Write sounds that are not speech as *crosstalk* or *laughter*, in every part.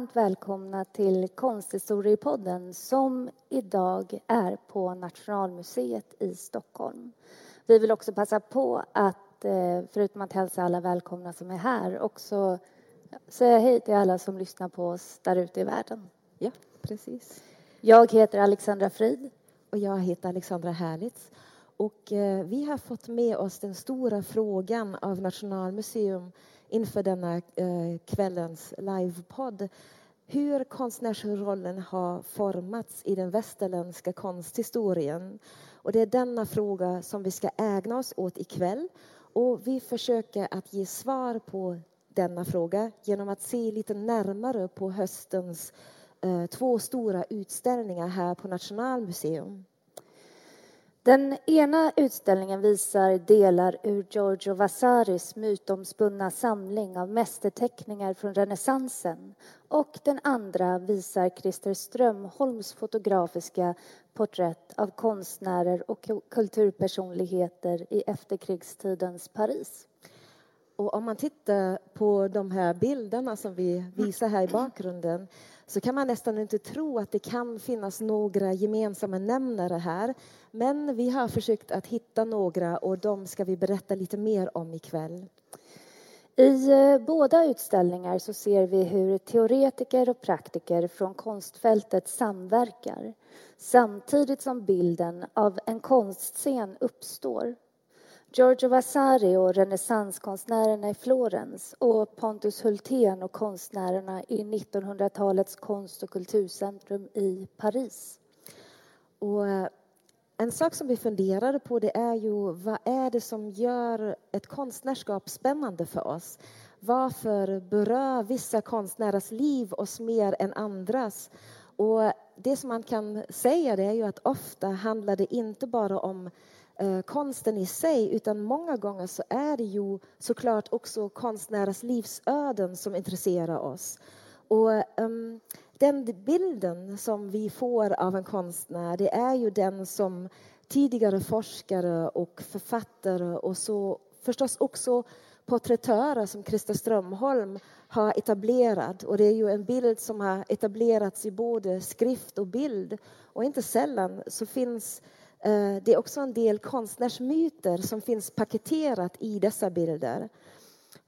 Varmt välkomna till Konsthistoriepodden som idag är på Nationalmuseet i Stockholm. Vi vill också passa på att, eh, förutom att hälsa alla välkomna som är här, också säga hej till alla som lyssnar på oss där ute i världen. Ja, precis. Jag heter Alexandra Frid. Och jag heter Alexandra Härlitz. Och eh, vi har fått med oss den stora frågan av Nationalmuseum inför denna eh, kvällens livepodd hur konstnärsrollen har formats i den västerländska konsthistorien. Och det är denna fråga som vi ska ägna oss åt ikväll. Och vi försöker att ge svar på denna fråga genom att se lite närmare på höstens eh, två stora utställningar här på Nationalmuseum. Den ena utställningen visar delar ur Giorgio Vasaris mytomspunna samling av mästerteckningar från renässansen och den andra visar Christer Strömholms fotografiska porträtt av konstnärer och kulturpersonligheter i efterkrigstidens Paris. Och om man tittar på de här bilderna som vi visar här i bakgrunden så kan man nästan inte tro att det kan finnas några gemensamma nämnare här. Men vi har försökt att hitta några och de ska vi berätta lite mer om ikväll. I eh, båda utställningar så ser vi hur teoretiker och praktiker från konstfältet samverkar samtidigt som bilden av en konstscen uppstår. Giorgio Vasari och renässanskonstnärerna i Florens och Pontus Hultén och konstnärerna i 1900-talets konst och kulturcentrum i Paris. Och eh, en sak som vi funderade på det är ju vad är det som gör ett konstnärskap spännande för oss? Varför berör vissa konstnärers liv oss mer än andras? Och det som man kan säga det är ju att ofta handlar det inte bara om eh, konsten i sig utan många gånger så är det ju såklart också konstnärers livsöden som intresserar oss. Och um, den bilden som vi får av en konstnär det är ju den som tidigare forskare och författare och så förstås också porträttörer som Christer Strömholm har etablerat. Och det är ju en bild som har etablerats i både skrift och bild. Och inte sällan så finns Eh, det är också en del konstnärsmyter som finns paketerat i dessa bilder.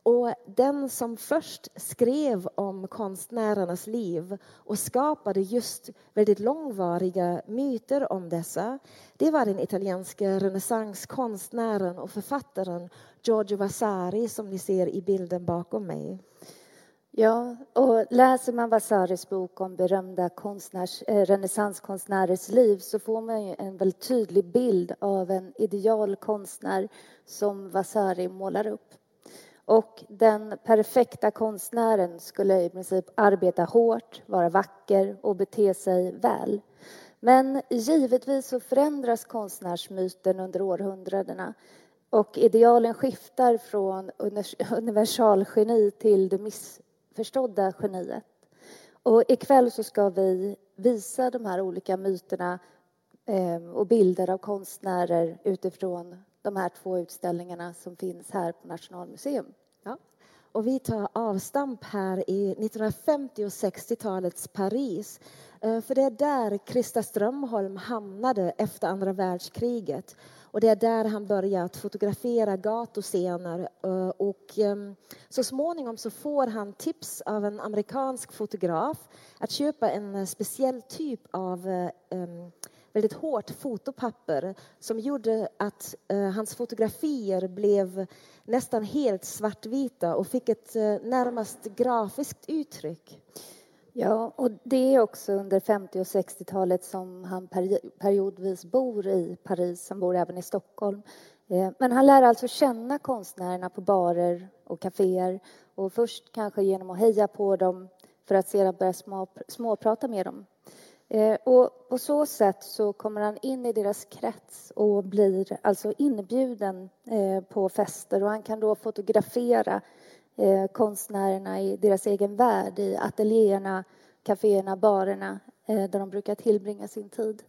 Och den som först skrev om konstnärernas liv och skapade just väldigt långvariga myter om dessa, det var den italienska renässanskonstnären och författaren Giorgio Vasari som ni ser i bilden bakom mig. Ja, och läser man Vasaris bok om berömda konstnärs, eh, renässanskonstnärers liv så får man ju en väldigt tydlig bild av en idealkonstnär som Vasari målar upp. Och den perfekta konstnären skulle i princip arbeta hårt, vara vacker och bete sig väl. Men givetvis så förändras konstnärsmyten under århundradena och idealen skiftar från *laughs* universalgeni till det missförstådda geniet. Och ikväll så ska vi visa de här olika myterna ehm, och bilder av konstnärer utifrån de här två utställningarna som finns här på Nationalmuseum. Ja. Och vi tar avstamp här i 1950 och 60-talets Paris. Eh, för det är där Krista Strömholm hamnade efter andra världskriget. Och det är där han börjar att fotografera gatuscener. Eh, och ehm, så småningom så får han tips av en amerikansk fotograf att köpa en eh, speciell typ av eh, ehm, väldigt hårt fotopapper som gjorde att hans fotografier blev nästan helt svartvita och fick ett närmast grafiskt uttryck. Ja, och det är också under 50 och 60-talet som han periodvis bor i Paris. Han bor även i Stockholm. Eh, men han lär alltså känna konstnärerna på barer och kaféer och först kanske genom att heja på dem för att sedan börja småprata med dem. Eh, och på så sätt så kommer han in i deras krets och blir alltså inbjuden eh, på fester och han kan då fotografera eh, konstnärerna i deras egen värld, i ateljéerna, kaféerna, barerna eh, där de brukar tillbringa sin tid.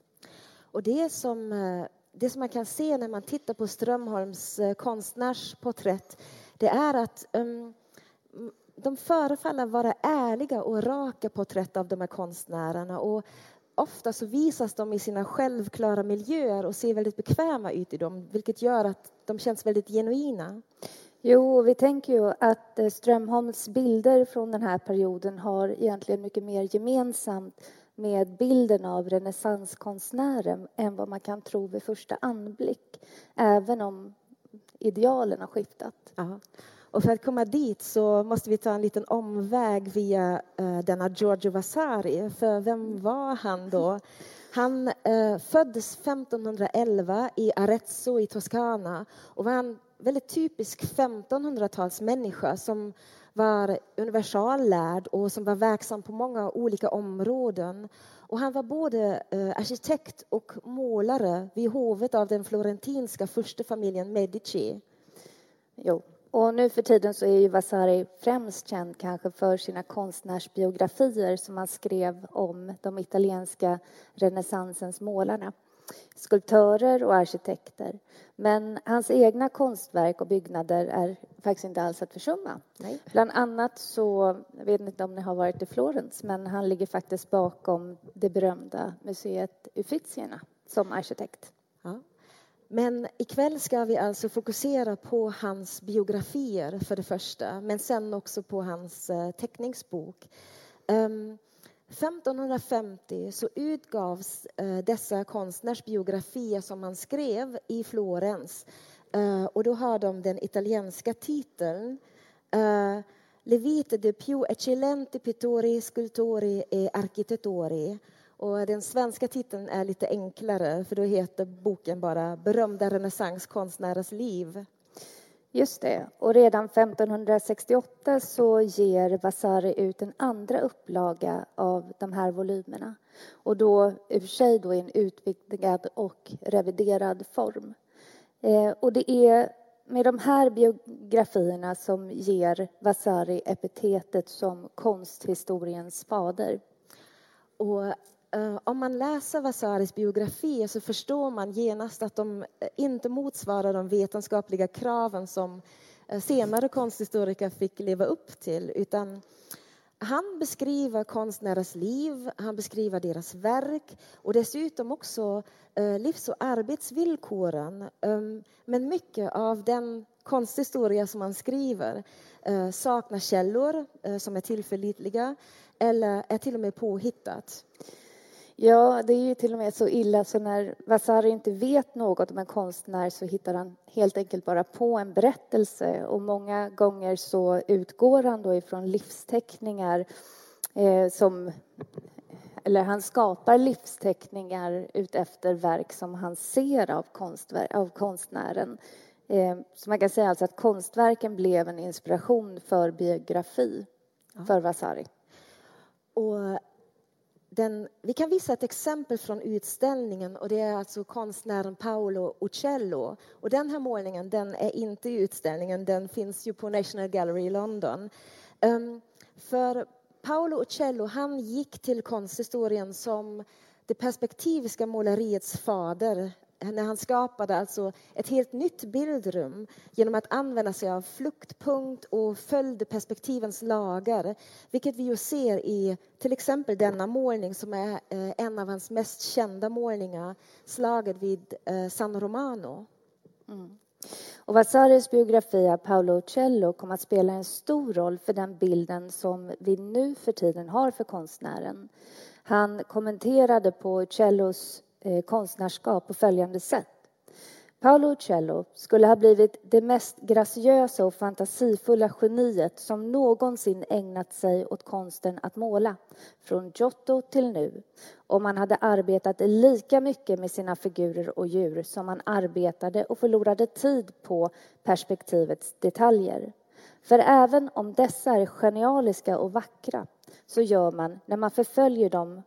Och det som, eh, det som man kan se när man tittar på Strömholms eh, konstnärsporträtt det är att um, de förefaller vara ärliga och raka porträtt av de här konstnärerna. Och ofta så visas de i sina självklara miljöer och ser väldigt bekväma ut i dem, vilket gör att de känns väldigt genuina. Jo, vi tänker ju att eh, Strömholms bilder från den här perioden har egentligen mycket mer gemensamt med bilden av renässanskonstnären än vad man kan tro vid första anblick, även om idealen har skiftat. Aha. Och för att komma dit så måste vi ta en liten omväg via eh, denna Giorgio Vasari. För vem var han då? Han eh, föddes 1511 i Arezzo i Toscana och var en väldigt typisk 1500-talsmänniska som var universallärd och som var verksam på många olika områden. Och han var både eh, arkitekt och målare vid hovet av den florentinska furstefamiljen Medici. Jo, och nu för tiden så är ju Vasari främst känd kanske för sina konstnärsbiografier som han skrev om de italienska renässansens målarna, skulptörer och arkitekter. Men hans egna konstverk och byggnader är faktiskt inte alls att försumma. Nej. Bland annat så, jag vet inte om ni har varit i Florens, men han ligger faktiskt bakom det berömda museet Uffizierna som arkitekt. Ja. Men ikväll ska vi alltså fokusera på hans biografier för det första, men sen också på hans eh, teckningsbok. 1550 så utgavs eh, dessa konstnärsbiografier som han skrev i Florens. Eh, och då har de den italienska titeln eh, Le vite de più eccellenti pittori, scultori e architettori och den svenska titeln är lite enklare för då heter boken bara Berömda renässanskonstnärers liv. Just det. Och redan 1568 så ger Vasari ut en andra upplaga av de här volymerna. Och då i och för sig då i en utvidgad och reviderad form. Eh, och det är med de här biografierna som ger Vasari epitetet som konsthistoriens fader. Och Eh, om man läser Vasaris biografi så förstår man genast att de eh, inte motsvarar de vetenskapliga kraven som eh, senare konsthistoriker fick leva upp till. Utan han beskriver konstnärers liv, han beskriver deras verk och dessutom också livs och arbetsvillkoren. Ehm, men mycket av den konsthistoria som han skriver saknar källor som är tillförlitliga eller är till och med påhittat. Ja, det är ju till och med så illa så när Vasari inte vet något om en konstnär så hittar han helt enkelt bara på en berättelse och många gånger så utgår han då ifrån livsteckningar eh, som eller han skapar livsteckningar utefter verk som han ser av, av konstnären. Eh, så man kan säga alltså att konstverken blev en inspiration för biografi ja. för Vasari. Och den, vi kan visa ett exempel från utställningen och det är alltså konstnären Paolo Uccello. Och den här målningen den är inte i utställningen, den finns ju på National Gallery i London. Um, för Paolo Uccello han gick till konsthistorien som det perspektiviska måleriets fader när han skapade alltså ett helt nytt bildrum genom att använda sig av fluktpunkt och följde perspektivens lagar. Vilket vi ju ser i till exempel denna målning som är eh, en av hans mest kända målningar, slaget vid eh, San Romano. Mm. Och Vasaris biografi av Paolo Uccello kom att spela en stor roll för den bilden som vi nu för tiden har för konstnären. Han kommenterade på Uccellos Eh, konstnärskap på följande sätt. Paolo Uccello skulle ha blivit det mest graciösa och fantasifulla geniet som någonsin ägnat sig åt konsten att måla, från Giotto till nu, om han hade arbetat lika mycket med sina figurer och djur som han arbetade och förlorade tid på perspektivets detaljer. För även om dessa är genialiska och vackra så gör man, när man förföljer dem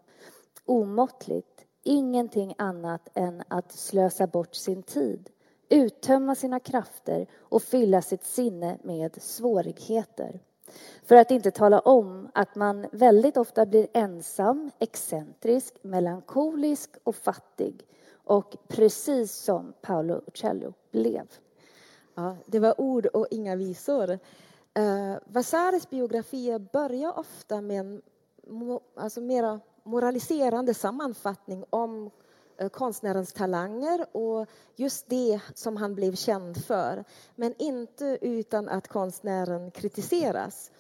omåttligt, ingenting annat än att slösa bort sin tid, uttömma sina krafter och fylla sitt sinne med svårigheter. För att inte tala om att man väldigt ofta blir ensam, excentrisk, melankolisk och fattig. Och precis som Paolo Uccello blev. Ja, det var ord och inga visor. Eh, uh, Vasaris biografier börjar ofta med en alltså mera moraliserande sammanfattning om eh, konstnärens talanger och just det som han blev känd för. Men inte utan att konstnären kritiseras.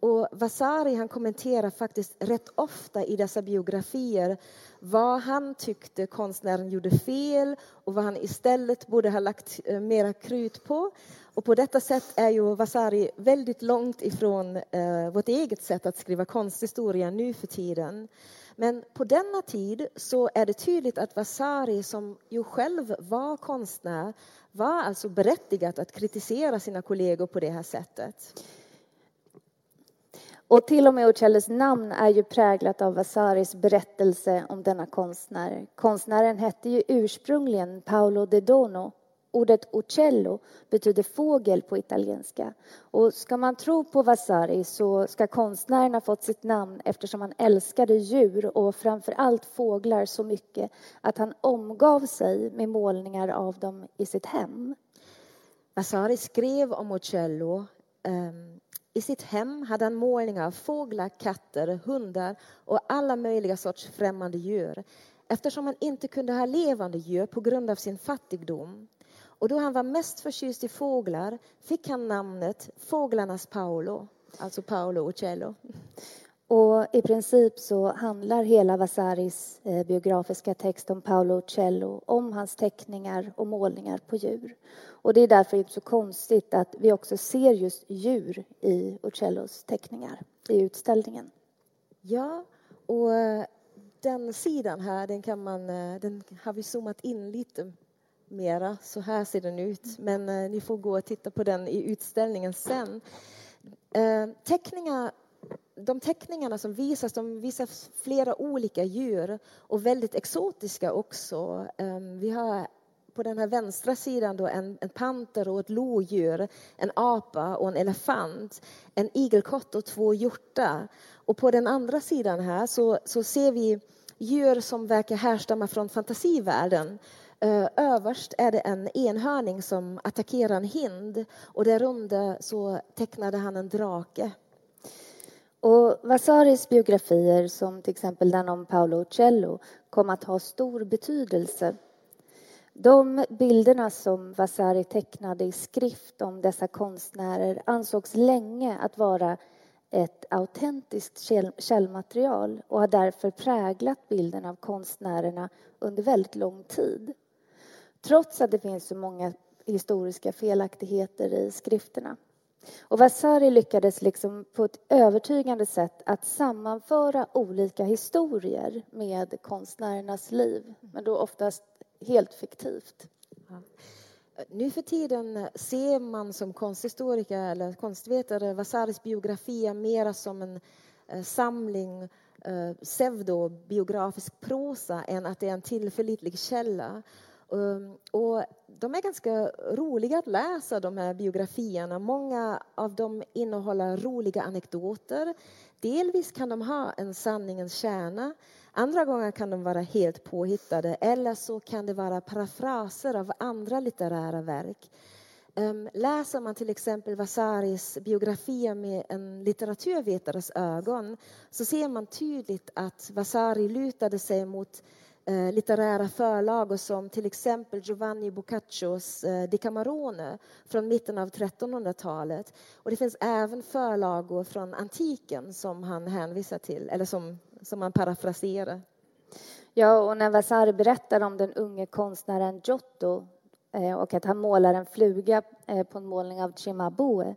Och Vasari han kommenterar faktiskt rätt ofta i dessa biografier vad han tyckte konstnären gjorde fel och vad han istället borde ha lagt eh, mera krut på. Och på detta sätt är ju Vasari väldigt långt ifrån eh, vårt eget sätt att skriva konsthistoria nu för tiden. Men på denna tid så är det tydligt att Vasari, som ju själv var konstnär, var alltså berättigat att kritisera sina kollegor på det här sättet. Och till och med Uccellos namn är ju präglat av Vasaris berättelse om denna konstnär. Konstnären hette ju ursprungligen Paolo de Dono. Ordet uccello betyder fågel på italienska. Och ska man tro på Vasari så ska konstnären ha fått sitt namn eftersom han älskade djur och framför allt fåglar så mycket att han omgav sig med målningar av dem i sitt hem. Vasari skrev om Uccello ehm, i sitt hem hade han målningar av fåglar, katter, hundar och alla möjliga sorts främmande djur eftersom han inte kunde ha levande djur på grund av sin fattigdom. Och då han var mest förtjust i fåglar fick han namnet Fåglarnas Paolo, alltså Paolo Uccello. Och I princip så handlar hela Vasaris eh, biografiska text om Paolo Uccello, om hans teckningar och målningar på djur. Och Det är därför inte så konstigt att vi också ser just djur i Uccellos teckningar i utställningen. Ja, och eh, den sidan här, den, kan man, eh, den har vi zoomat in lite mera. Så här ser den ut. Men eh, ni får gå och titta på den i utställningen sen. Eh, Teckningar de teckningarna som visas, de visar flera olika djur och väldigt exotiska också. Eh, vi har på den här vänstra sidan då en, en panter och ett lodjur, en apa och en elefant, en igelkott och två hjortar. Och på den andra sidan här så, så ser vi djur som verkar härstamma från fantasivärlden. Eh, överst är det en enhörning som attackerar en hind och där under så tecknade han en drake. Och Vasaris biografier, som till exempel den om Paolo Uccello, kom att ha stor betydelse. De bilderna som Vasari tecknade i skrift om dessa konstnärer ansågs länge att vara ett autentiskt källmaterial och har därför präglat bilden av konstnärerna under väldigt lång tid. Trots att det finns så många historiska felaktigheter i skrifterna. Och Vasari lyckades liksom på ett övertygande sätt att sammanföra olika historier med konstnärernas liv, men då oftast helt fiktivt. Ja. Nu för tiden ser man som konsthistoriker eller konstvetare Vasaris biografier mera som en eh, samling eh, pseudobiografisk prosa än att det är en tillförlitlig källa. Ehm, och de är ganska roliga att läsa, de här biografierna. Många av dem innehåller roliga anekdoter. Delvis kan de ha en sanningens kärna. Andra gånger kan de vara helt påhittade eller så kan det vara parafraser av andra litterära verk. Ehm, läser man till exempel Vasaris biografier med en litteraturvetares ögon så ser man tydligt att Vasari lutade sig mot eh, litterära förlagor som till exempel Giovanni Boccaccios eh, Decamerone från mitten av 1300-talet. Och det finns även förlagor från antiken som han hänvisar till, eller som, som han parafraserar. Ja, och när Vasari berättar om den unge konstnären Giotto eh, och att han målar en fluga eh, på en målning av Cimabue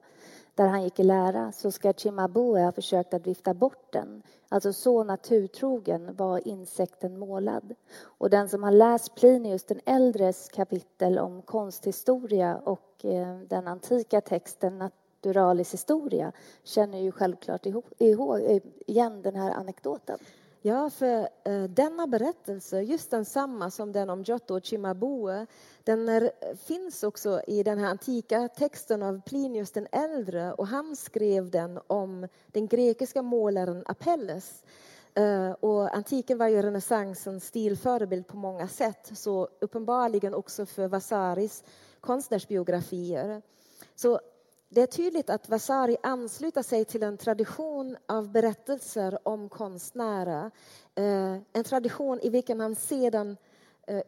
där han gick i lära så ska Chimabue ha försökt att vifta bort den. Alltså så naturtrogen var insekten målad. Och den som har läst Plinius den äldres kapitel om konsthistoria och eh, den antika texten Naturalis historia känner ju självklart ihåg, eh, igen den här anekdoten. Ja, för eh, denna berättelse, just densamma som den om Giotto och Cimabue, den är, finns också i den här antika texten av Plinius den äldre och han skrev den om den grekiska målaren Apelles. Eh, och antiken var ju renässansens stilförebild på många sätt, så uppenbarligen också för Vasaris konstnärsbiografier. Så det är tydligt att Vasari ansluter sig till en tradition av berättelser om konstnärer. Eh, en tradition i vilken han sedan eh,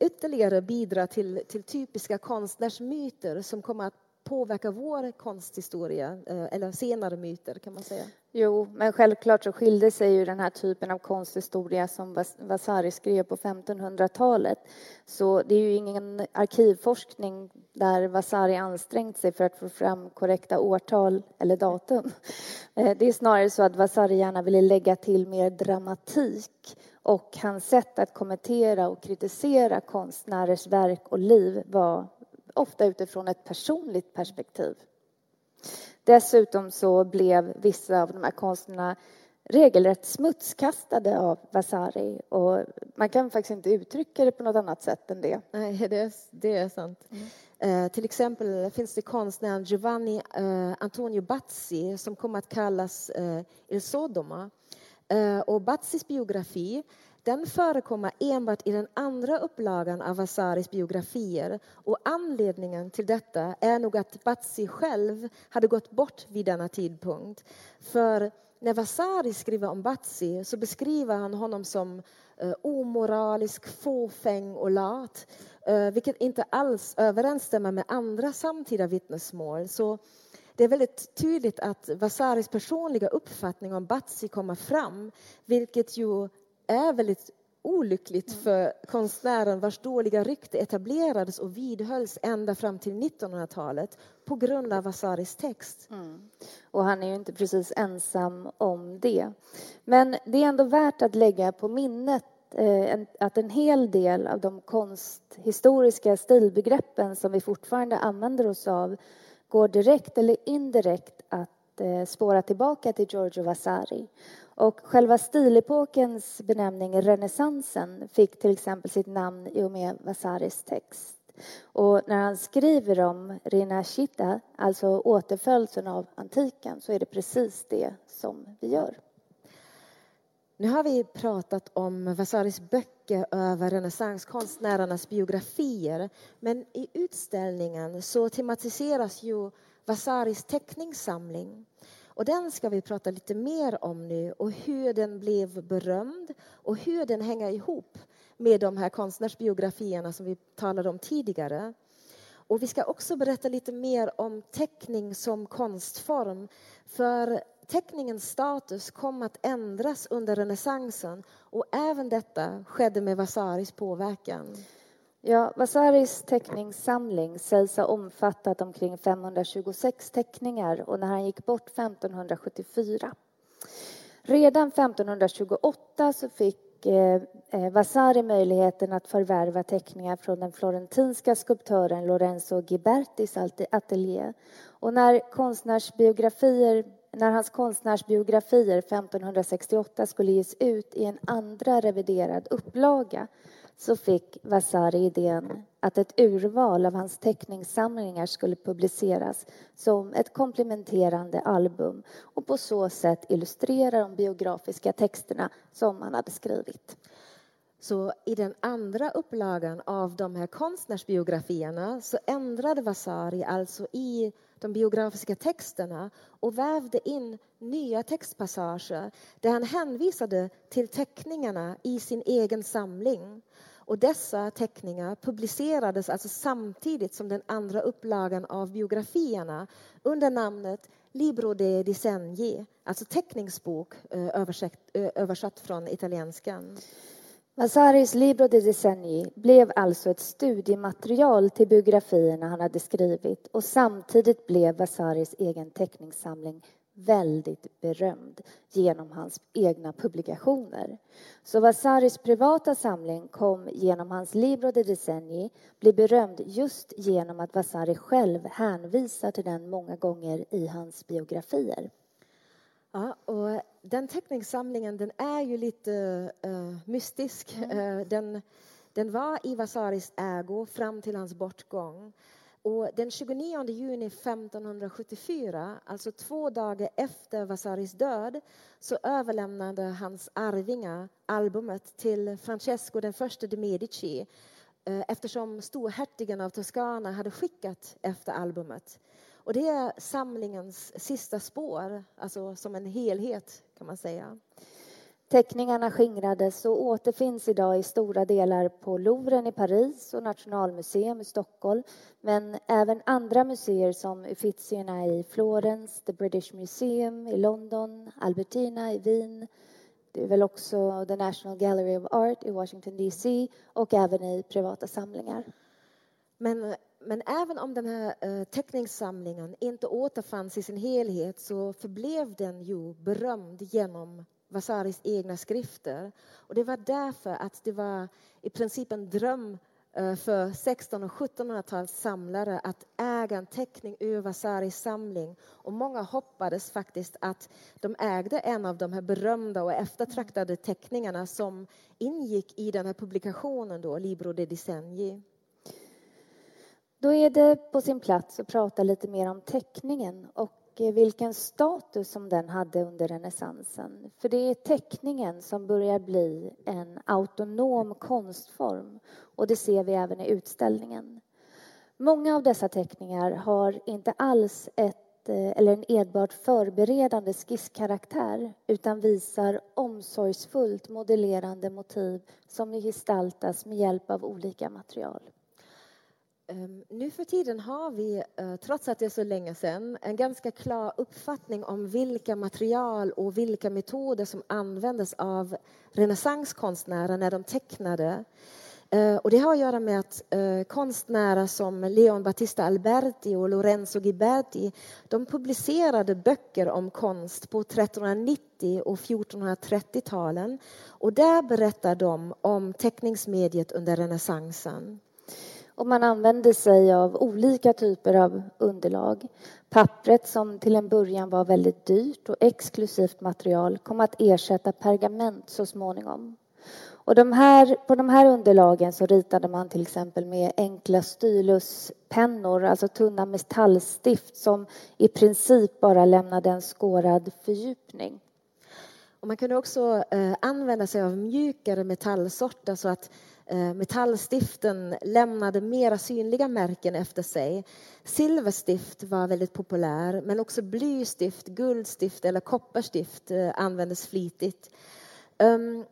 ytterligare bidrar till, till typiska konstnärsmyter som kommer att påverka vår konsthistoria, eh, eller senare myter kan man säga. Jo, men självklart så skilde sig ju den här typen av konsthistoria som Vasari skrev på 1500-talet. Så det är ju ingen arkivforskning där Vasari ansträngt sig för att få fram korrekta årtal eller datum. *laughs* Eh, det är snarare så att Vasari gärna ville lägga till mer dramatik och hans sätt att kommentera och kritisera konstnärers verk och liv var ofta utifrån ett personligt perspektiv. Dessutom så blev vissa av de här konsterna regelrätt smutskastade av Vasari och man kan faktiskt inte uttrycka det på något annat sätt än det. Nej, det är, det är sant. Mm. Eh, till exempel finns det konstnären Giovanni eh, Antonio Bazzi som kommer att kallas eh, Il Sodoma. Eh, och Bazzis biografi den förekommer enbart i den andra upplagan av Vasaris biografier och anledningen till detta är nog att Bazzi själv hade gått bort vid denna tidpunkt. För när Vasari skriver om Bazzi så beskriver han honom som eh, omoralisk, fåfäng och lat eh, vilket inte alls överensstämmer med andra samtida vittnesmål. Så det är väldigt tydligt att Vasaris personliga uppfattning om Bazzi kommer fram vilket ju är väldigt olyckligt mm. för konstnären vars dåliga rykte etablerades och vidhölls ända fram till 1900-talet på grund av Vasaris text. Mm. Och han är ju inte precis ensam om det. Men det är ändå värt att lägga på minnet eh, att en hel del av de konsthistoriska stilbegreppen som vi fortfarande använder oss av går direkt eller indirekt att eh, spåra tillbaka till Giorgio Vasari. Och själva stilepokens benämning renässansen fick till exempel sitt namn i och med Vasaris text. Och när han skriver om Rinashita, alltså återfödelsen av antiken, så är det precis det som vi gör. Nu har vi pratat om Vasaris böcker över renässanskonstnärernas biografier. Men i utställningen så tematiseras ju Vasaris teckningssamling. Och den ska vi prata lite mer om nu och hur den blev berömd och hur den hänger ihop med de här konstnärsbiografierna som vi talade om tidigare. Och vi ska också berätta lite mer om teckning som konstform. För teckningens status kom att ändras under renässansen och även detta skedde med Vasaris påverkan. Ja, Vasaris teckningssamling sägs ha omfattat omkring 526 teckningar och när han gick bort 1574. Redan 1528 så fick eh, eh, Vasari möjligheten att förvärva teckningar från den florentinska skulptören Lorenzo Ghibertis ateljé. Och när konstnärsbiografier när hans konstnärsbiografier 1568 skulle ges ut i en andra reviderad upplaga så fick Vasari idén att ett urval av hans teckningssamlingar skulle publiceras som ett komplementerande album och på så sätt illustrera de biografiska texterna som han hade skrivit. Så i den andra upplagan av de här konstnärsbiografierna så ändrade Vasari alltså i de biografiska texterna och vävde in nya textpassager där han hänvisade till teckningarna i sin egen samling. Och dessa teckningar publicerades alltså samtidigt som den andra upplagan av biografierna under namnet Libro de disegni, alltså teckningsbok eh, översatt, eh, översatt från italienskan. Vasaris Libro de Decenni blev alltså ett studiematerial till biografierna han hade skrivit och samtidigt blev Vasaris egen teckningssamling väldigt berömd genom hans egna publikationer. Så Vasaris privata samling kom genom hans Libro de Decenni bli berömd just genom att Vasari själv hänvisar till den många gånger i hans biografier. Ja, och den teckningssamlingen den är ju lite uh, mystisk. Mm. Uh, den, den var i Vasaris ägo fram till hans bortgång. Och den 29 juni 1574, alltså två dagar efter Vasaris död, så överlämnade hans arvingar albumet till Francesco den förste de Medici eh, eftersom storhertigen av Toscana hade skickat efter albumet. Och det är samlingens sista spår, alltså som en helhet kan man säga. Teckningarna skingrades och återfinns idag i stora delar på Louvren i Paris och Nationalmuseum i Stockholm men även andra museer som Uffizierna i Florens, The British Museum i London, Albertina i Wien det är väl också The National Gallery of Art i Washington DC och även i privata samlingar. Men, men även om den här eh, teckningssamlingen inte återfanns i sin helhet så förblev den ju berömd genom Vasaris egna skrifter. Och det var därför att det var i princip en dröm eh, för 1600 och 1700-tals samlare att äga en teckning ur Vasaris samling. Och många hoppades faktiskt att de ägde en av de här berömda och eftertraktade teckningarna som ingick i den här publikationen, då, Libro de Disegni. Då är det på sin plats att prata lite mer om teckningen och eh, vilken status som den hade under renässansen. För det är teckningen som börjar bli en autonom konstform och det ser vi även i utställningen. Många av dessa teckningar har inte alls ett eh, eller en enbart förberedande skisskaraktär utan visar omsorgsfullt modellerande motiv som gestaltas med hjälp av olika material. Ehm, nu för tiden har vi, eh, trots att det är så länge sedan, en ganska klar uppfattning om vilka material och vilka metoder som användes av renässanskonstnärer när de tecknade. Eh, och det har att göra med att eh, konstnärer som Leon Battista Alberti och Lorenzo Ghiberti de publicerade böcker om konst på 1390 och 1430-talen. Och där berättar de om teckningsmediet under renässansen. Och man använde sig av olika typer av underlag. Pappret, som till en början var väldigt dyrt och exklusivt material, kom att ersätta pergament så småningom. Och de här, på de här underlagen så ritade man till exempel med enkla styluspennor, alltså tunna metallstift som i princip bara lämnade en skårad fördjupning. Och man kunde också eh, använda sig av mjukare metallsorter så att Eh, metallstiften lämnade mera synliga märken efter sig. Silverstift var väldigt populär, men också blystift, guldstift eller kopparstift eh, användes flitigt. Um,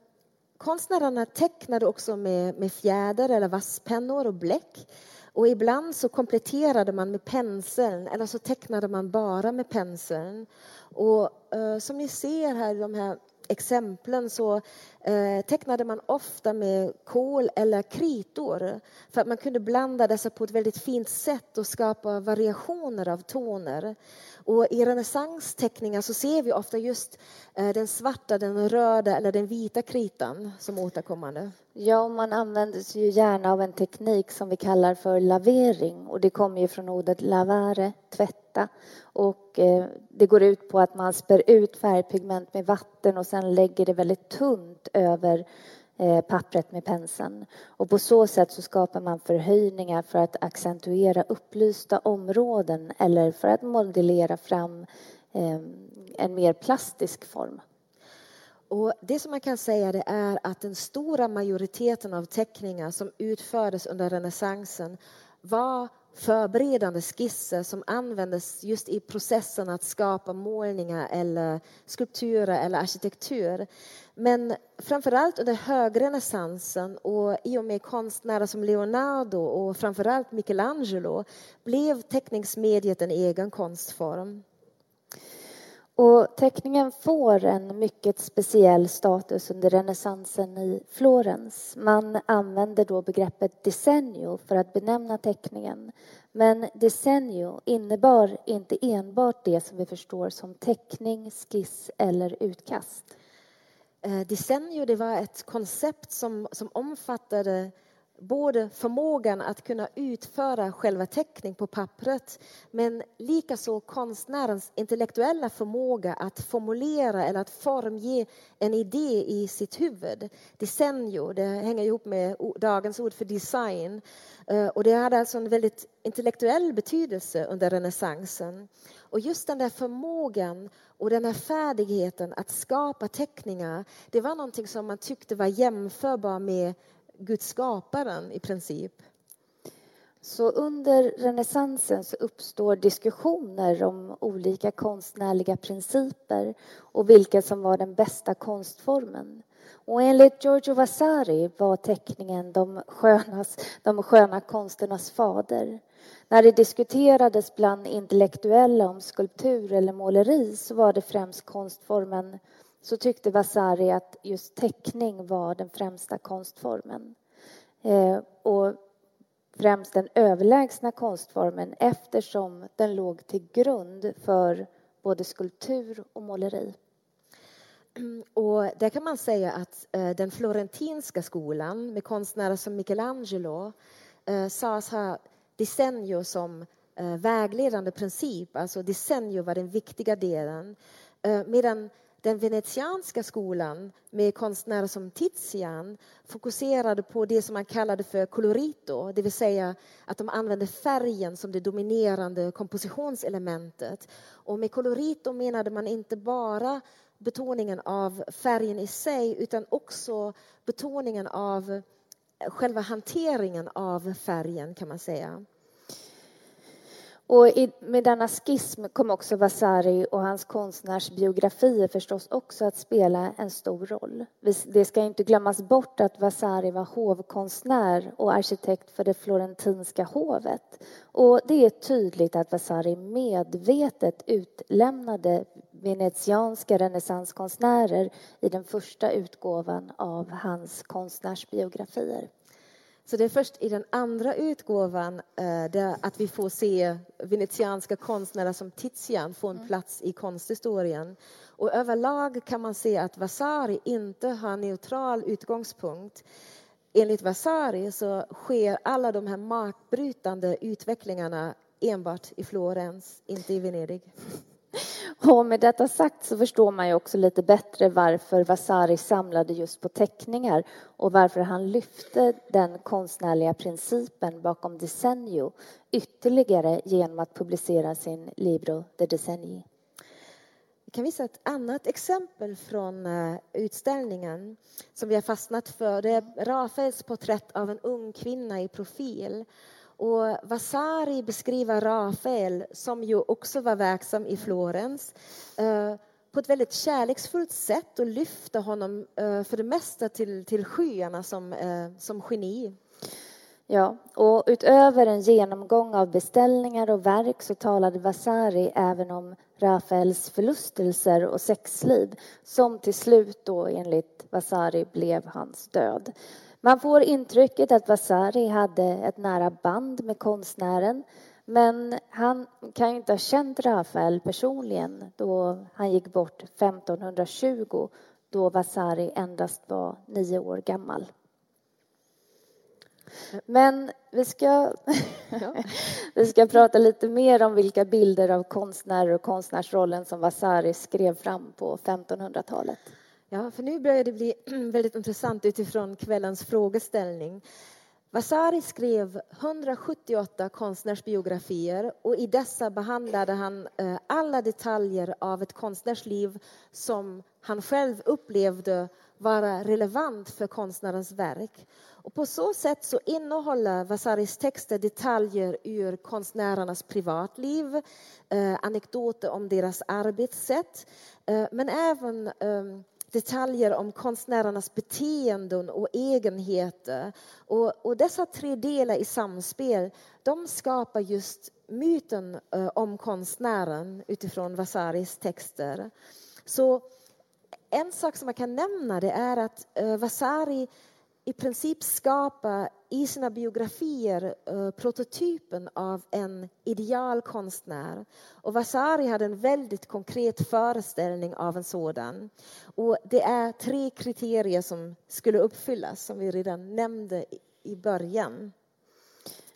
konstnärerna tecknade också med, med fjäder eller vasspennor och bläck. Och ibland så kompletterade man med penseln eller så tecknade man bara med penseln. Och eh, som ni ser här i de här exemplen så eh, tecknade man ofta med kol eller kritor för att man kunde blanda dessa på ett väldigt fint sätt och skapa variationer av toner. Och I renässansteckningar så ser vi ofta just eh, den svarta, den röda eller den vita kritan som återkommande. Ja, man använder sig ju gärna av en teknik som vi kallar för lavering och det kommer ju från ordet lavare, tvätta. Och eh, det går ut på att man spär ut färgpigment med vatten och sen lägger det väldigt tunt över eh, pappret med penseln. Och på så sätt så skapar man förhöjningar för att accentuera upplysta områden eller för att modellera fram eh, en mer plastisk form. Och det som man kan säga det är att den stora majoriteten av teckningar som utfördes under renässansen var förberedande skisser som användes just i processen att skapa målningar eller skulpturer eller arkitektur. Men framförallt under högrenässansen och i och med konstnärer som Leonardo och framförallt Michelangelo blev teckningsmediet en egen konstform. Och teckningen får en mycket speciell status under renässansen i Florens. Man använder då begreppet decennio för att benämna teckningen. Men decennio innebar inte enbart det som vi förstår som teckning, skiss eller utkast. Eh, decennio det var ett koncept som, som omfattade både förmågan att kunna utföra själva teckning på pappret men likaså konstnärens intellektuella förmåga att formulera eller att formge en idé i sitt huvud. Designio, det hänger ihop med dagens ord för design. Eh, och det hade alltså en väldigt intellektuell betydelse under renässansen. Och just den där förmågan och den här färdigheten att skapa teckningar det var någonting som man tyckte var jämförbar med Guds skaparen i princip. Så under renässansen så uppstår diskussioner om olika konstnärliga principer och vilken som var den bästa konstformen. Och enligt Giorgio Vasari var teckningen de, skönas, de sköna konsternas fader. När det diskuterades bland intellektuella om skulptur eller måleri så var det främst konstformen så tyckte Vasari att just teckning var den främsta konstformen. Eh, och främst den överlägsna konstformen eftersom den låg till grund för både skulptur och måleri. *clears throat* Och där kan man säga att eh, den florentinska skolan med konstnärer som Michelangelo eh, sades ha decennio som eh, vägledande princip. Alltså decennio var den viktiga delen. Eh, medan den venetianska skolan med konstnärer som Tizian fokuserade på det som man kallade för colorito, det vill säga att de använde färgen som det dominerande kompositionselementet. Och med colorito menade man inte bara betoningen av färgen i sig utan också betoningen av själva hanteringen av färgen kan man säga. Och med denna skism kom också Vasari och hans konstnärsbiografier förstås också att spela en stor roll. Det ska inte glömmas bort att Vasari var hovkonstnär och arkitekt för det florentinska hovet. Och det är tydligt att Vasari medvetet utlämnade venetianska renässanskonstnärer i den första utgåvan av hans konstnärsbiografier. Så det är först i den andra utgåvan eh, att vi får se venetianska konstnärer som Tizian få en mm. plats i konsthistorien. Och överlag kan man se att Vasari inte har neutral utgångspunkt. Enligt Vasari så sker alla de här markbrytande utvecklingarna enbart i Florens, inte i Venedig. Och med detta sagt så förstår man ju också lite bättre varför Vasari samlade just på teckningar och varför han lyfte den konstnärliga principen bakom Decennio ytterligare genom att publicera sin Libro de Decenni. Vi kan visa ett annat exempel från eh, utställningen som vi har fastnat för. Det är Rafaels porträtt av en ung kvinna i profil. Och Vasari beskriver Rafael, som ju också var verksam i Florens eh, på ett väldigt kärleksfullt sätt och lyfter honom eh, för det mesta till, till skyarna som, eh, som geni. Ja, och utöver en genomgång av beställningar och verk så talade Vasari även om Rafaels förlustelser och sexliv som till slut då enligt Vasari blev hans död. Man får intrycket att Vasari hade ett nära band med konstnären men han kan ju inte ha känt Rafael personligen då han gick bort 1520 då Vasari endast var nio år gammal. Men vi ska, *laughs* vi ska prata lite mer om vilka bilder av konstnärer och konstnärsrollen som Vasari skrev fram på 1500-talet. Ja, för nu börjar det bli *clears throat* väldigt intressant utifrån kvällens frågeställning. Vasari skrev 178 konstnärsbiografier och i dessa behandlade han eh, alla detaljer av ett konstnärsliv som han själv upplevde vara relevant för konstnärens verk. Och på så sätt så innehåller Vasaris texter detaljer ur konstnärernas privatliv, eh, anekdoter om deras arbetssätt, eh, men även ehm, detaljer om konstnärernas beteenden och egenheter. Och, och dessa tre delar i samspel, de skapar just myten eh, om konstnären utifrån Vasaris texter. Så en sak som man kan nämna det är att eh, Vasari i princip skapar i sina biografier eh, prototypen av en idealkonstnär. Och Vasari hade en väldigt konkret föreställning av en sådan. Och det är tre kriterier som skulle uppfyllas, som vi redan nämnde i början.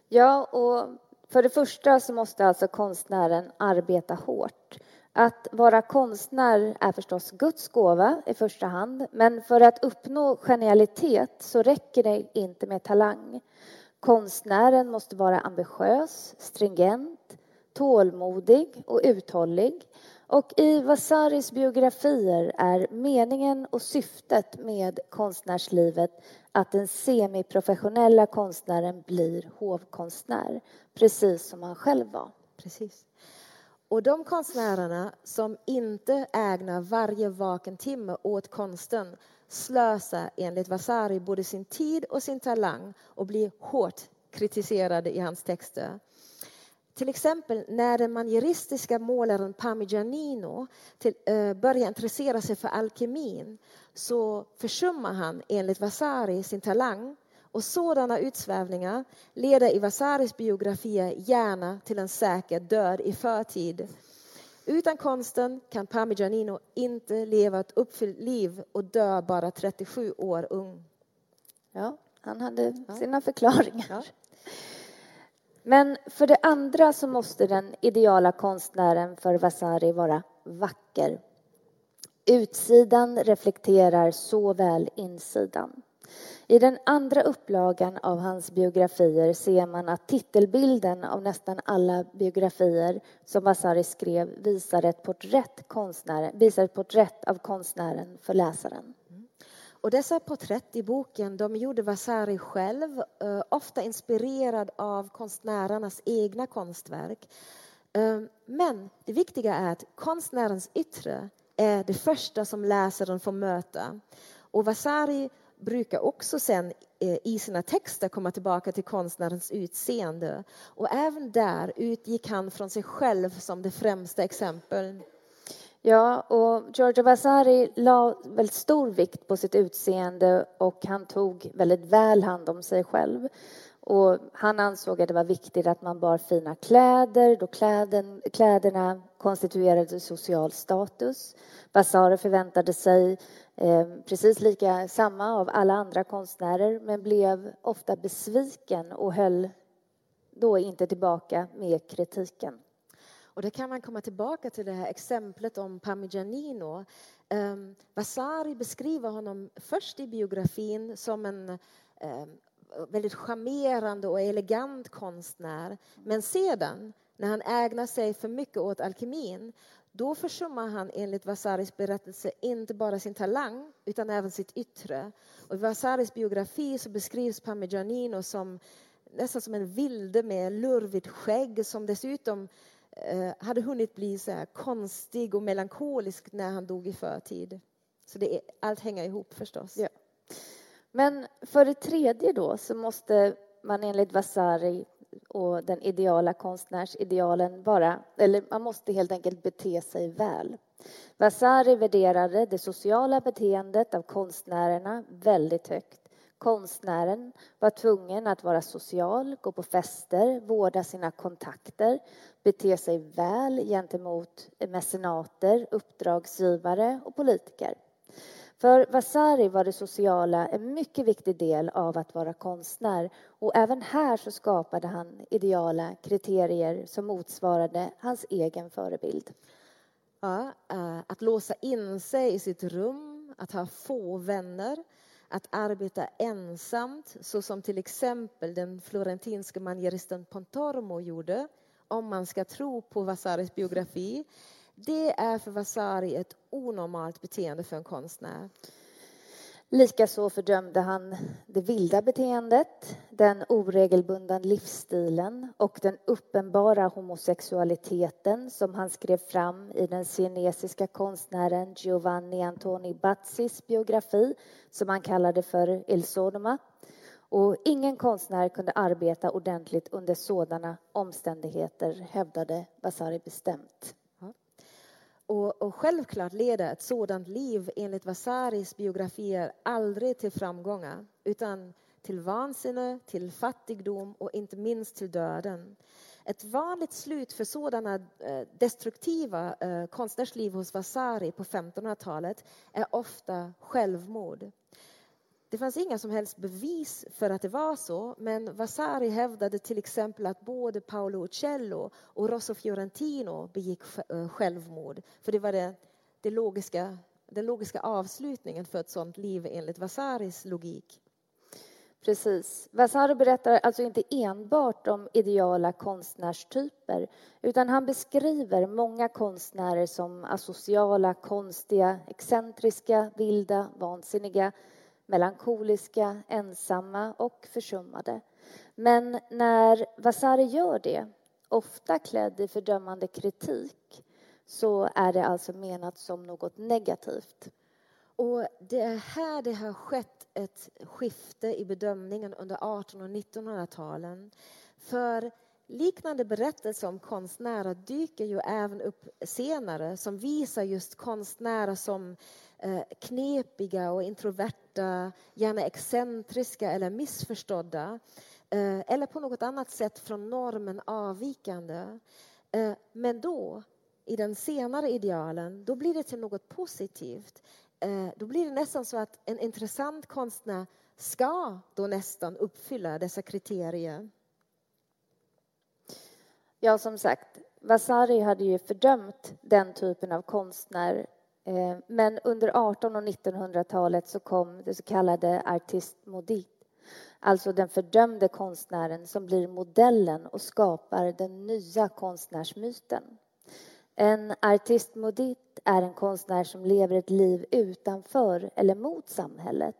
Ja, och för det första så måste alltså konstnären arbeta hårt. Att vara konstnär är förstås Guds gåva i första hand, men för att uppnå genialitet så räcker det inte med talang. Konstnären måste vara ambitiös, stringent, tålmodig och uthållig. Och i Vasaris biografier är meningen och syftet med konstnärslivet att den semiprofessionella konstnären blir hovkonstnär, precis som han själv var. Precis. Och de konstnärerna som inte ägnar varje vaken timme åt konsten slösar enligt Vasari både sin tid och sin talang och blir hårt kritiserade i hans texter. Till exempel när den manieristiska målaren Parmigianino till, eh, börjar intressera sig för alkemin så försummar han enligt Vasari sin talang och sådana utsvävningar leder i Vasaris biografier gärna till en säker död i förtid. Utan konsten kan Parmigianino inte leva ett uppfyllt liv och dö bara 37 år ung. Ja, han hade sina förklaringar. Ja. Men för det andra så måste den ideala konstnären för Vasari vara vacker. Utsidan reflekterar såväl insidan. I den andra upplagan av hans biografier ser man att titelbilden av nästan alla biografier som Vasari skrev visar ett porträtt, visar ett porträtt av konstnären för läsaren. Mm. Och dessa porträtt i boken de gjorde Vasari själv, eh, ofta inspirerad av konstnärernas egna konstverk. Eh, men det viktiga är att konstnärens yttre är det första som läsaren får möta. Och Vasari brukar också sen eh, i sina texter komma tillbaka till konstnärens utseende. Och även där utgick han från sig själv som det främsta exemplet. Ja, och Giorgio Vasari la väldigt stor vikt på sitt utseende och han tog väldigt väl hand om sig själv. Och han ansåg att det var viktigt att man bar fina kläder då kläden, kläderna konstituerade social status. Vasari förväntade sig Eh, precis lika samma av alla andra konstnärer men blev ofta besviken och höll då inte tillbaka med kritiken. Och det kan man komma tillbaka till det här exemplet om Parmigianino. Um, Vasari beskriver honom först i biografin som en um, väldigt charmerande och elegant konstnär. Men sedan, när han ägnar sig för mycket åt alkemin då försummar han enligt Vasaris berättelse inte bara sin talang utan även sitt yttre. Och I Vasaris biografi så beskrivs Parmigianino som nästan som en vilde med lurvigt skägg som dessutom eh, hade hunnit bli så här konstig och melankolisk när han dog i förtid. Så det är, allt hänger ihop förstås. Ja. Men för det tredje då så måste man enligt Vasari och den ideala konstnärsidealen bara, eller man måste helt enkelt bete sig väl. Vasari värderade det sociala beteendet av konstnärerna väldigt högt. Konstnären var tvungen att vara social, gå på fester, vårda sina kontakter, bete sig väl gentemot mecenater, uppdragsgivare och politiker. För Vasari var det sociala en mycket viktig del av att vara konstnär och även här så skapade han ideala kriterier som motsvarade hans egen förebild. Ja, eh, att låsa in sig i sitt rum, att ha få vänner, att arbeta ensamt så som till exempel den florentinske manieristen Pontormo gjorde om man ska tro på Vasaris biografi det är för Vasari ett onormalt beteende för en konstnär. Likaså fördömde han det vilda beteendet, den oregelbundna livsstilen och den uppenbara homosexualiteten som han skrev fram i den kinesiska konstnären Giovanni Antoni Bazzis biografi som han kallade för Il Sodoma. Och ingen konstnär kunde arbeta ordentligt under sådana omständigheter, hävdade Vasari bestämt. Och, och, självklart leder ett sådant liv enligt Vasaris biografier aldrig till framgångar utan till vansinne, till fattigdom och inte minst till döden. Ett vanligt slut för sådana eh, destruktiva eh, konstnärsliv hos Vasari på 1500-talet är ofta självmord. Det fanns inga som helst bevis för att det var så men Vasari hävdade till exempel att både Paolo Uccello och Rosso Fiorentino begick eh, självmord. För det var det, det logiska, den logiska avslutningen för ett sådant liv enligt Vasaris logik. Precis. Vasari berättar alltså inte enbart om ideala konstnärstyper utan han beskriver många konstnärer som asociala, konstiga, excentriska, vilda, vansinniga melankoliska, ensamma och försummade. Men när Vasari gör det, ofta klädd i fördömande kritik så är det alltså menat som något negativt. Och det är här det har skett ett skifte i bedömningen under 1800 och 1900-talen. För liknande berättelser om konstnärer dyker ju även upp senare som visar just konstnärer som Eh, Eh, knepiga och introverta, gärna excentriska eller missförstådda eh, eller på något annat sätt från normen avvikande. Eh, men då, i den senare idealen, då blir det till något positivt. Då blir det nästan så att en intressant konstnär ska då nästan uppfylla dessa kriterier. Ja, som sagt, Vasari hade ju fördömt den typen av konstnär Eh, men under 1800 och 1900-talet så kom det så kallade artist maudit alltså den fördömde konstnären som blir modellen och skapar den nya konstnärsmyten. En artist maudit är en konstnär som lever ett liv utanför eller mot samhället.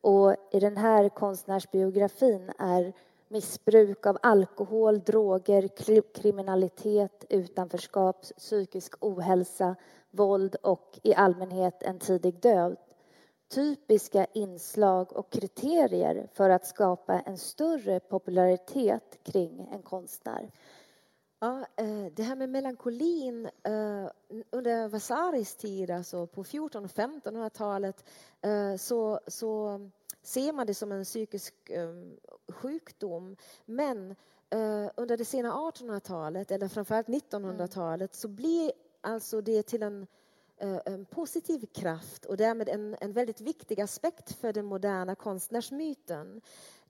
Och I den här konstnärsbiografin är missbruk av alkohol, droger, kriminalitet, utanförskap, psykisk ohälsa, våld och i allmänhet en tidig död typiska inslag och kriterier för att skapa en större popularitet kring en konstnär. Ja, eh, det här med melankolin eh, under Vasaris tid, alltså på 1400 och 1500-talet, eh, så, så ser man det som en psykisk sjukdom. Men under det sena 1800-talet, eller framförallt 1900-talet, så blir alltså det till en, eh, en positiv kraft och därmed en, en väldigt viktig aspekt för den moderna konstnärsmyten.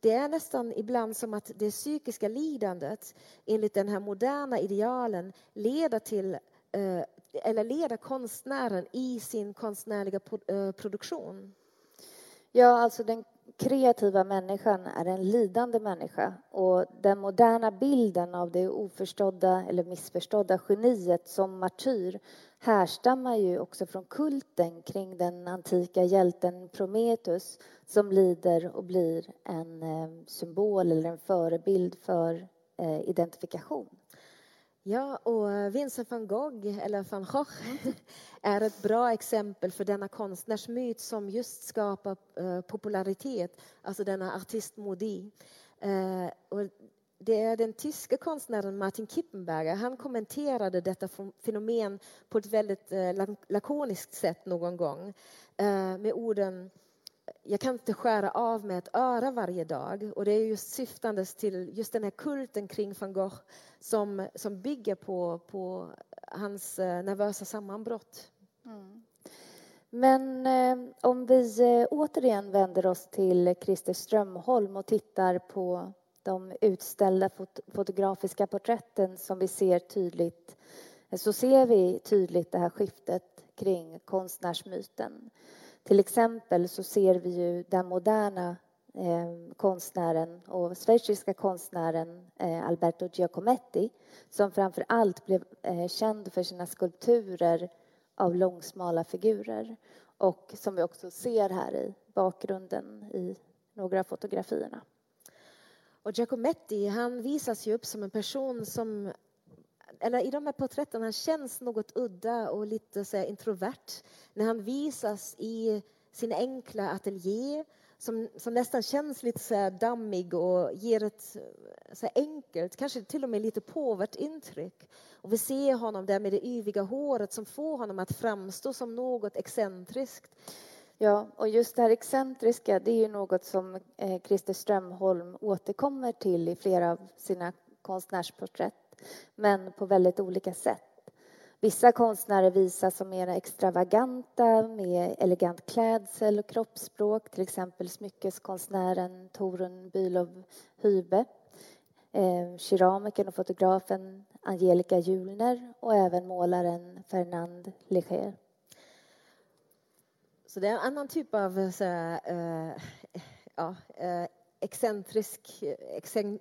Det är nästan ibland som att det psykiska lidandet enligt den här moderna idealen leder till eh, eller leder konstnären i sin konstnärliga eh, produktion. Ja, alltså den kreativa människan är en lidande människa och den moderna bilden av det oförstådda eller missförstådda geniet som martyr härstammar ju också från kulten kring den antika hjälten Prometheus som lider och blir en eh, symbol eller en förebild för eh, identifikation. Ja, och Vincent van Gogh, eller van Gogh, *laughs* är ett bra exempel för denna konstnärsmyt som just skapar uh, popularitet, alltså denna artistmodi. Och det är den tyska konstnären Martin Kippenberger. Han kommenterade detta fenomen på ett väldigt lakoniskt sätt någon gång med orden jag kan inte skära av med ett öra varje dag. Och det är just syftandes till just den här kulten kring van Gogh som, som bygger på, på hans eh, nervösa sammanbrott. Mm. Men eh, om vi eh, återigen vänder oss till Christer Strömholm och tittar på de utställda fot fotografiska porträtten som vi ser tydligt så ser vi tydligt det här skiftet kring konstnärsmyten. Till exempel så ser vi ju den moderna eh, konstnären och schweiziska konstnären eh, Alberto Giacometti som framför allt blev eh, känd för sina skulpturer av långsmala figurer och som vi också ser här i bakgrunden i några av fotografierna. Och Giacometti han visas ju upp som en person som eller i de här porträtten, han känns något udda och lite så introvert när han visas i sin enkla ateljé som, som nästan känns lite så dammig och ger ett eh, så enkelt, kanske till och med lite påvert intryck. Och vi ser honom där med det yviga håret som får honom att framstå som något excentriskt. Ja, och just det här excentriska, det är ju något som eh, Christer Strömholm återkommer till i flera av sina konstnärsporträtt, men på väldigt olika sätt. Vissa konstnärer visas som mer extravaganta med elegant klädsel och kroppsspråk, till exempel smyckeskonstnären Torun Bülow Hybe, eh, keramikern och fotografen Angelica Julner och även målaren Fernand Léger. Så det är en annan typ av eh, så här, eh, ja, eh, excentrisk,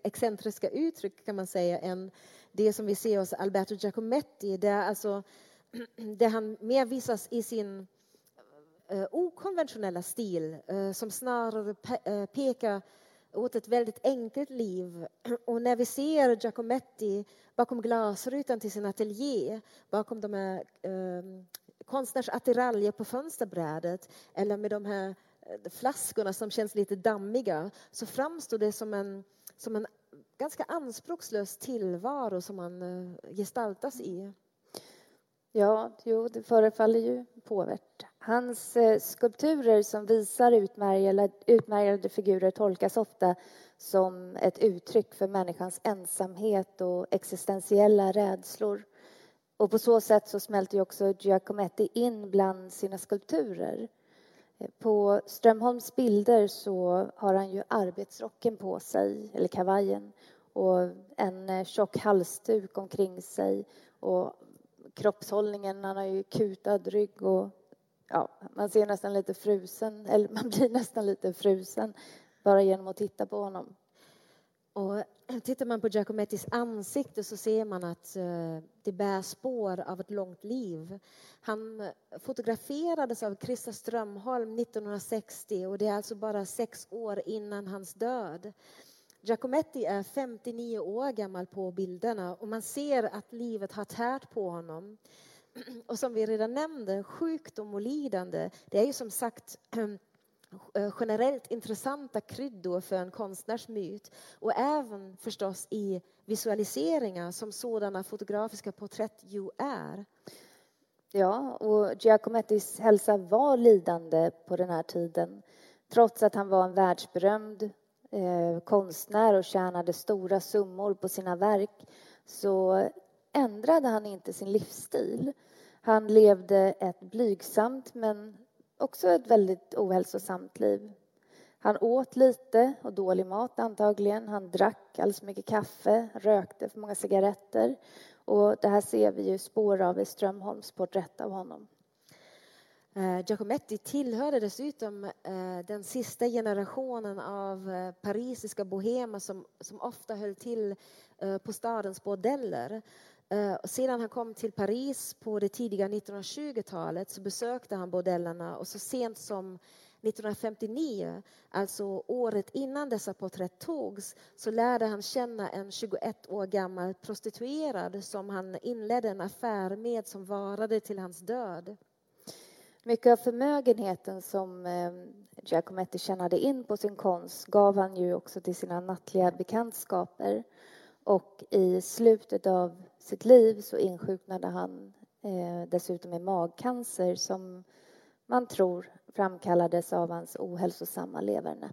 excentriska uttryck kan man säga än det som vi ser hos Alberto Giacometti där, alltså, *clears throat* där han mer visas i sin eh, okonventionella stil eh, som snarare pe eh, pekar åt ett väldigt enkelt liv. *clears throat* Och när vi ser Giacometti bakom glasrutan till sin ateljé, bakom de här eh, konstnärsattiraljer på fönsterbrädet eller med de här flaskorna som känns lite dammiga så framstår det som en, som en ganska anspråkslös tillvaro som man eh, gestaltas i. Mm. Ja, jo, det förefaller ju påvärt. Hans eh, skulpturer som visar utmärglade, figurer tolkas ofta som ett uttryck för människans ensamhet och existentiella rädslor. Och på så sätt så smälter ju också Giacometti in bland sina skulpturer. På Strömholms bilder så har han ju arbetsrocken på sig, eller kavajen och en eh, tjock halsduk omkring sig och kroppshållningen, han har ju kutad rygg och ja, man ser nästan lite frusen, eller *laughs* man blir nästan lite frusen bara genom att titta på honom. Och *clears throat* tittar man på Giacomettis ansikte så ser man att eh, det bär spår av ett långt liv. Han eh, fotograferades av Krista Strömholm 1960 och det är alltså bara sex år innan hans död. Giacometti är 59 år gammal på bilderna och man ser att livet har tärt på honom. *clears throat* Och som vi redan nämnde, sjukdom och lidande, det är ju som sagt *clears throat* Eh, generellt intressanta kryddor för en konstnärs myt och även förstås i visualiseringar som sådana fotografiska porträtt ju är. Ja, och Giacomettis hälsa var lidande på den här tiden trots att han var en världsberömd eh, konstnär och tjänade stora summor på sina verk så ändrade han inte sin livsstil. Han levde ett blygsamt men också ett väldigt ohälsosamt liv. Han åt lite och dålig mat antagligen. Han drack alldeles för mycket kaffe, rökte för många cigaretter. Och det här ser vi ju spår av i Strömholms porträtt av honom. Eh, Giacometti tillhörde dessutom eh, den sista generationen av eh, parisiska bohemer som, som ofta höll till på stadens bordeller. Eh, sedan han kom till Paris på det tidiga 1920-talet så besökte han bordellerna och så sent som 1959, alltså året innan dessa porträtt togs, så lärde han känna en 21 år gammal prostituerad som han inledde en affär med som varade till hans död. Mycket av förmögenheten som eh, Giacometti tjänade in på sin konst gav han ju också till sina nattliga bekantskaper. Och i slutet av sitt liv så insjuknade han eh, dessutom i magcancer som man tror framkallades av hans ohälsosamma leverne.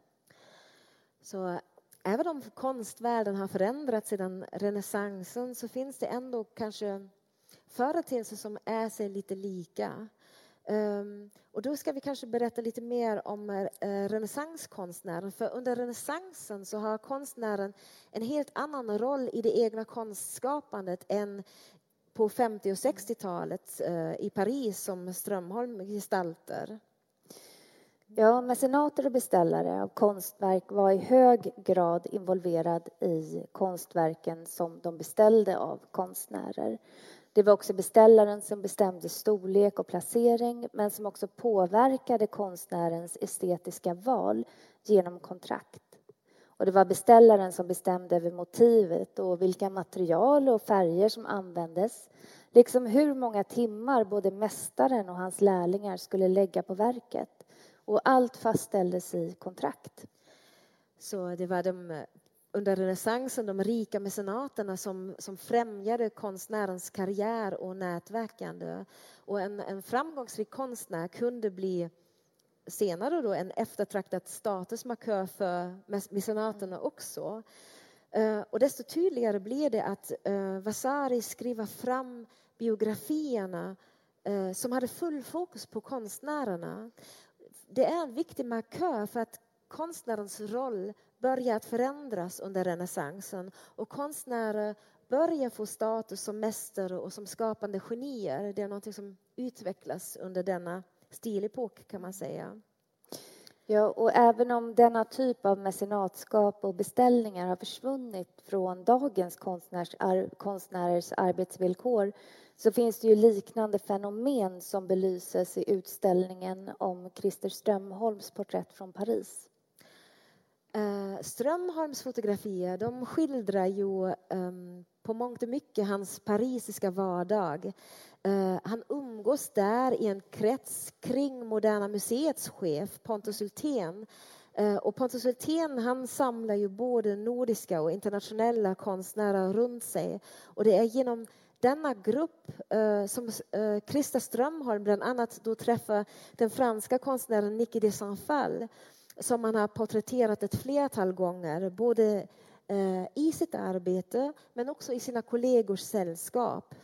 Så även om konstvärlden har förändrats sedan renässansen så finns det ändå kanske företeelser som är sig lite lika. Um, och då ska vi kanske berätta lite mer om uh, renässanskonstnären. För under renässansen så har konstnären en helt annan roll i det egna konstskapandet än på 50 och 60-talet uh, eh, i Paris som Strömholm gestaltar. Ja, mecenater och beställare av konstverk var i hög grad involverad i konstverken som de beställde av konstnärer. Det var också beställaren som bestämde storlek och placering men som också påverkade konstnärens estetiska val genom kontrakt. Och det var beställaren som bestämde över motivet och vilka material och färger som användes liksom hur många timmar både mästaren och hans lärlingar skulle lägga på verket. Och allt fastställdes i kontrakt. Så det var de, eh, under renässansen de rika mecenaterna som, som främjade konstnärens karriär och nätverkande. Och en, en framgångsrik konstnär kunde bli senare då en eftertraktad statusmarkör för mecenaterna också. Eh, och desto tydligare blir det att eh, Vasari skriver fram biografierna eh, som hade full fokus på konstnärerna. Det är en viktig markör för att konstnärens roll börjar att förändras under renässansen och konstnärer börjar få status som mästare och som skapande genier. Det är något som utvecklas under denna stilepok kan man säga. Ja, och även om denna typ av mecenatskap och beställningar har försvunnit från dagens konstnärs, ar, konstnärers arbetsvillkor så finns det ju liknande fenomen som belyses i utställningen om Christer Strömholms porträtt från Paris. Eh, Strömholms fotografier de skildrar ju ehm, på mångt och mycket hans parisiska vardag. Eh, han umgås där i en krets kring Moderna Museets chef Pontus Hultén. Eh, och Pontus Hultén han samlar ju både nordiska och internationella konstnärer runt sig. Och det är genom denna grupp som uh, Strömholm bland annat då träffar den franska konstnären Niki de Saint-Fall som han har porträtterat ett flertal gånger, både eh, i sitt arbete men också i sina kollegors sällskap.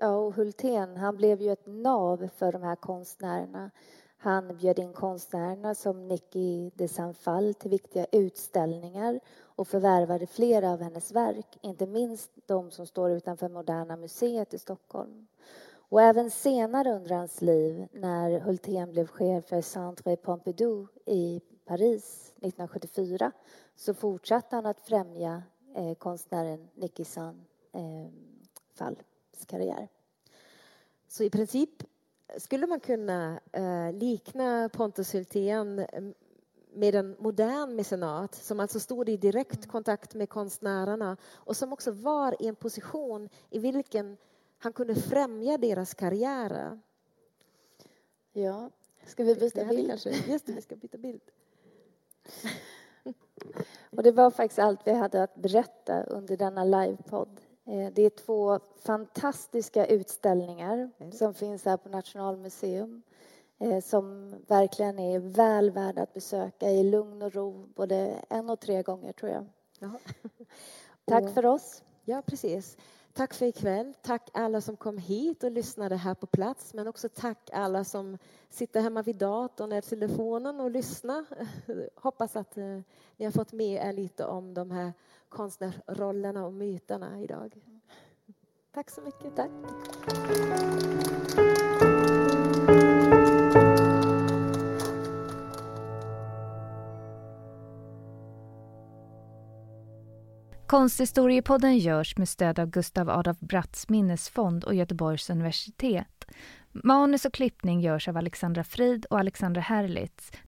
Ja, och Hultén, han blev ju ett nav för de här konstnärerna. Han bjöd in konstnärerna som Nicky de Sanfal till viktiga utställningar och förvärvade flera av hennes verk, inte minst de som står utanför Moderna museet i Stockholm. Och även senare under hans liv, när Hultén blev chef för Centre Pompidou i Paris 1974, så fortsatte han att främja eh, konstnären Nicky San eh, Falls karriär. Så i princip skulle man kunna eh, likna Pontus Hultén eh, med en modern mecenat som alltså stod i direkt kontakt med konstnärerna och som också var i en position i vilken han kunde främja deras karriärer. Ja, ska vi byta bild? Kanske. Just det, vi ska byta bild. *laughs* Och det var faktiskt allt vi hade att berätta under denna livepodd. Eh, det är två fantastiska utställningar som finns här på Nationalmuseum eh, som verkligen är väl värda att besöka i lugn och ro både en och tre gånger, tror jag. Jaha. Tack för oss. Ja, precis. Tack för ikväll. Tack alla som kom hit och lyssnade här på plats. Men också tack alla som sitter hemma vid datorn eller telefonen och lyssnar. *laughs* Hoppas att eh, ni har fått med er lite om de här konstnärsrollerna och myterna idag. Tack så mycket. Tack. Konsthistoriepodden görs med stöd av Gustav Adolf Bratts minnesfond och Göteborgs universitet. Manus och klippning görs av Alexandra Frid och Alexandra Herlitz